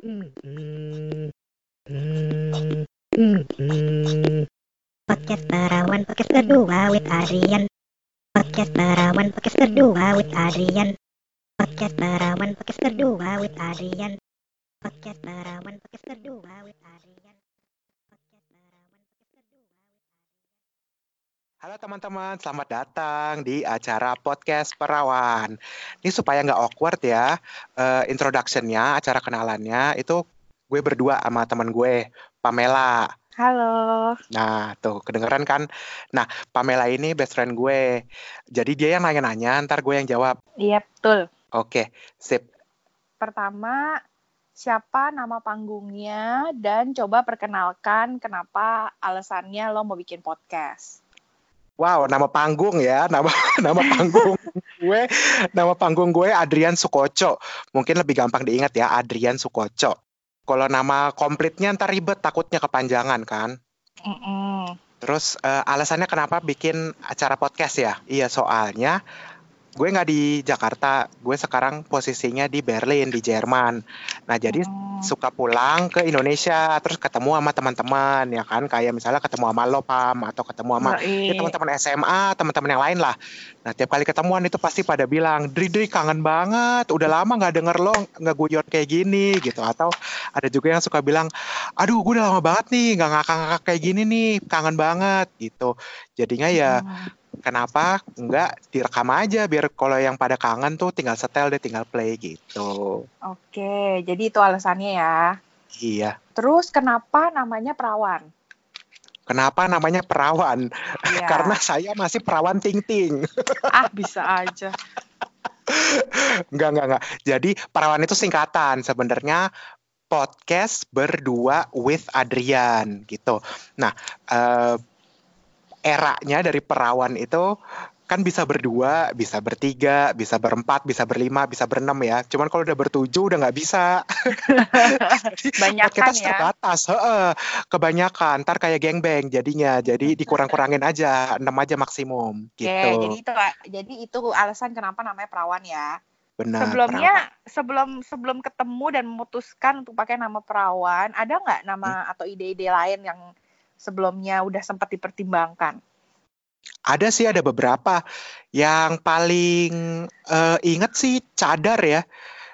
Podcast Perawan Podcast kedua with Adrian. Podcast Perawan Podcast kedua with Adrian. Podcast Perawan Podcast kedua with Adrian. Podcast Perawan Podcast kedua with Adrian Podcast Perawan Podcast kedua Halo teman-teman, selamat datang di acara podcast Perawan. Ini supaya nggak awkward ya, eh, introduction-nya, acara kenalannya itu gue berdua sama teman gue, Pamela. Halo. Nah, tuh kedengeran kan? Nah, Pamela ini best friend gue. Jadi dia yang nanya-nanya, ntar gue yang jawab. Iya, betul. Oke, sip. Pertama, siapa nama panggungnya dan coba perkenalkan kenapa alasannya lo mau bikin podcast. Wow, nama panggung ya, nama nama panggung gue, nama panggung gue Adrian Sukoco. Mungkin lebih gampang diingat ya, Adrian Sukoco. Kalau nama komplitnya ntar ribet, takutnya kepanjangan kan. Mm-mm. Terus eh, alasannya kenapa bikin acara podcast ya? Iya soalnya gue nggak di Jakarta, gue sekarang posisinya di Berlin di Jerman. Nah jadi Hmm. suka pulang ke Indonesia, terus ketemu sama teman-teman ya kan, kayak misalnya ketemu sama lo Pam atau ketemu sama ya, teman-teman SMA, teman-teman yang lain lah. Nah tiap kali ketemuan itu pasti pada bilang, Dri Dri kangen banget, udah lama nggak denger lo nggak guyon kayak gini gitu. Atau ada juga yang suka bilang, aduh gue udah lama banget nih nggak ngakak-ngakak kayak gini nih, kangen banget gitu. Jadinya ya Hmm. Kenapa nggak direkam aja biar kalau yang pada kangen tuh tinggal setel deh, tinggal play gitu. Oke, jadi itu alasannya ya. Iya. Terus kenapa namanya perawan? Kenapa namanya perawan? Iya. Karena saya masih perawan ting-ting. ah bisa aja. Enggak, enggak, enggak. Jadi perawan itu singkatan. Sebenarnya podcast berdua with Adrian gitu. Nah, eh, eranya dari perawan itu kan bisa berdua, bisa bertiga, bisa berempat, bisa berlima, bisa berenam ya. Cuman kalau udah bertujuh udah nggak bisa. Banyakan podcast ya. terbatas, heeh. kebanyakan. Ntar kayak gengbang jadinya. Jadi dikurang-kurangin aja, enam aja maksimum Oke, gitu. jadi itu jadi itu alasan kenapa namanya perawan ya. Benar. Sebelumnya perawan. sebelum sebelum ketemu dan memutuskan untuk pakai nama perawan, ada nggak nama atau ide-ide lain yang sebelumnya udah sempat dipertimbangkan? Ada sih ada beberapa yang paling eh, inget sih cadar ya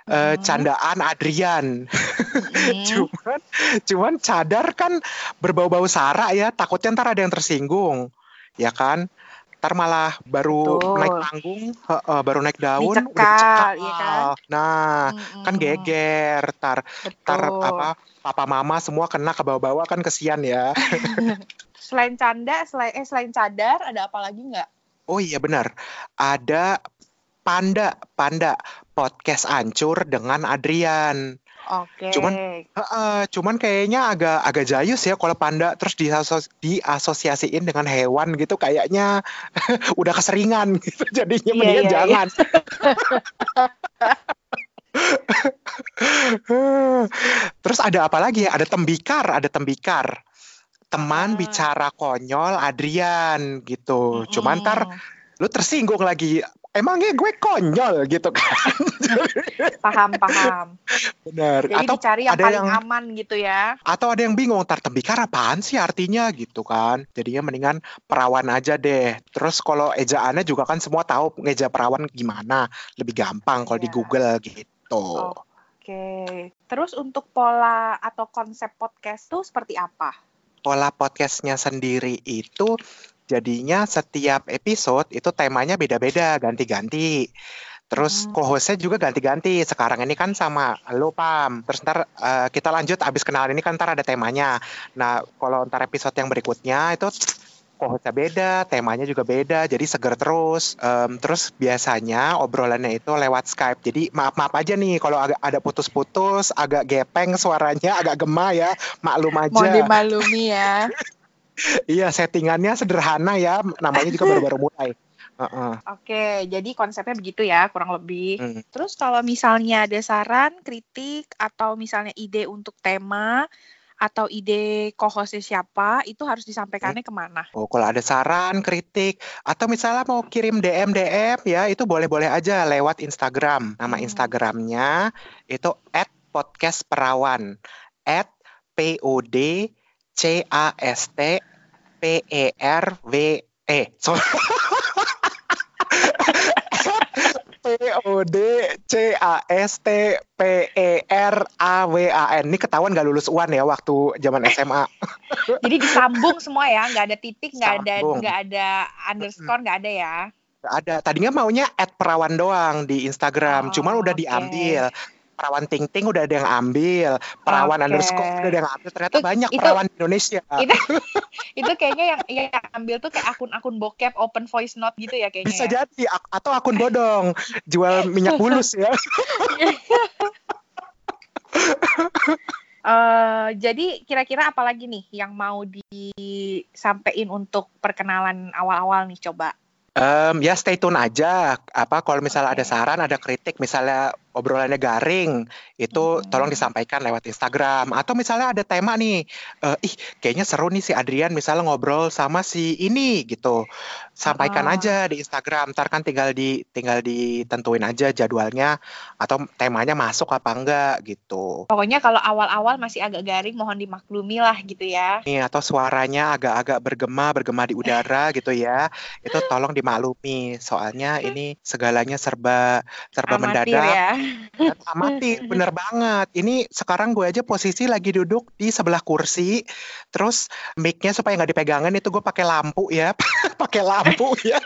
Eh, Hmm. candaan Adrian Mm-mm. cuman cuman cadar kan berbau-bau sara ya takutnya ntar ada yang tersinggung ya kan ntar malah baru Betul. naik panggung heeh, baru naik daun udah Dicekal, dicekal. iya kan? nah kan Mm-mm. geger tar tar apa papa mama semua kena ke bawah-bawah kan kesian ya Selain canda, selain eh selain cadar, ada apa lagi nggak? Oh iya benar. Ada Panda, Panda podcast ancur dengan Adrian. Oke. Cuman- Heeh, cuman kayaknya agak agak jayus ya kalau Panda terus diasos- diasosiasiin dengan hewan gitu kayaknya udah keseringan gitu. Jadinya Iya, mendingan iya, iya. jangan. terus ada apa lagi ya? Ada tembikar, ada tembikar. Teman Ah. bicara konyol Adrian gitu. Cuman ntar lu tersinggung lagi emangnya gue konyol gitu kan paham paham. benar Jadi atau dicari yang ada paling yang- aman gitu ya. atau ada yang bingung tar tembikar apaan sih artinya gitu kan jadinya mendingan perawan aja deh terus kalau ejaannya juga kan semua tahu ngeja perawan gimana lebih gampang kalau di Iya. Google gitu Oke. Terus untuk pola atau konsep podcast tuh seperti apa? pola podcastnya sendiri itu jadinya setiap episode itu temanya beda-beda, ganti-ganti. Terus Hmm. co-hostnya juga ganti-ganti. Sekarang ini kan sama lo Pam. Terus ntar eh, kita lanjut abis kenalan ini kan ntar ada temanya. Nah kalau ntar episode yang berikutnya itu co-hostnya beda, temanya juga beda. Jadi seger terus. Em, terus biasanya obrolannya itu lewat Skype. Jadi maaf-maaf aja nih kalau agak ada putus-putus, agak gepeng suaranya, agak gema ya. Maklum aja. Mohon dimaklumi ya. Iya, settingannya sederhana ya. Namanya juga baru-baru mulai. Heeh. Oke, jadi konsepnya begitu ya, kurang lebih. Hmm. Terus kalau misalnya ada saran, kritik, atau misalnya ide untuk tema, atau ide co-hostnya siapa, itu harus disampaikannya ke mana? Oh, kalau ada saran, kritik, atau misalnya mau kirim DM DM ya, itu boleh-boleh aja lewat Instagram. Nama Hmm. Instagramnya itu podcast perawan at p o d c a s t p e r w e sorry. P O D C A S T P E R A W A N. Ini ketahuan gak lulus UAN ya waktu zaman SMA. Jadi disambung semua ya, nggak ada titik, nggak ada nggak ada underscore, nggak ada ya. Gak ada. Tadinya maunya at perawan doang di Instagram, Oh, cuman udah diambil. Perawan Ting Ting udah ada yang ambil, perawan Oke. underscore udah ada yang ambil. Ternyata Itu- banyak itu- perawan di Indonesia. Itu itu kayaknya yang yang ambil tuh kayak akun-akun bokep open voice note gitu ya kayaknya. Bisa ya. jadi atau akun bodong jual minyak bulus ya. Eh, jadi kira-kira apa lagi nih yang mau disampaikan untuk perkenalan awal-awal nih coba? Em, ya stay tune aja. Apa kalau misalnya ada Oke. saran, ada kritik, misalnya obrolannya garing, itu Hmm. tolong disampaikan lewat Instagram. Atau misalnya ada tema nih, eh, ih kayaknya seru nih si Adrian misalnya ngobrol sama si ini gitu. Sampaikan Ah. aja di Instagram. Ntar kan tinggal di tinggal ditentuin aja jadwalnya atau temanya masuk apa enggak gitu. Pokoknya kalau awal-awal masih agak garing mohon dimaklumi lah gitu ya. Nih atau suaranya agak-agak bergema, bergema di udara gitu ya. Itu tolong dimaklumi. Soalnya ini segalanya serba serba Amatir mendadak. ya. Dan amati, bener banget. Ini sekarang gue aja posisi lagi duduk di sebelah kursi, terus mic-nya supaya nggak dipegangin itu gue pakai lampu ya, pakai lampu ya.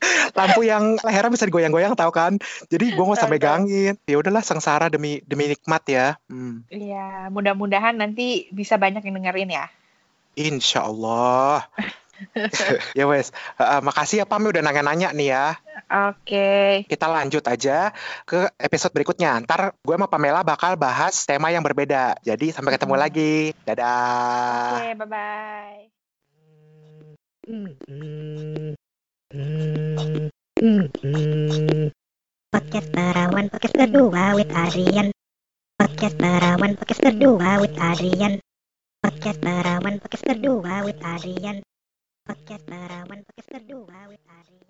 Lampu yang lehernya bisa digoyang-goyang tahu kan? Jadi gue nggak usah megangin. Ya udahlah sengsara demi demi nikmat ya. Hmm. Iya, mudah-mudahan nanti bisa banyak yang dengerin ya. Insya Allah. ya wes, Eh, makasih ya Pam udah nanya-nanya nih ya. Oke. Kita lanjut aja ke episode berikutnya. Ntar gue sama Pamela bakal bahas tema yang berbeda. Jadi sampai ketemu Hmm. lagi. Dadah. Oke, bye-bye. Podcast Perawan Podcast Berdua with Adrian Podcast Perawan Podcast Berdua with Adrian Podcast Perawan Podcast Berdua with Adrian Podcast Perawan Podcast Berdua with Adrian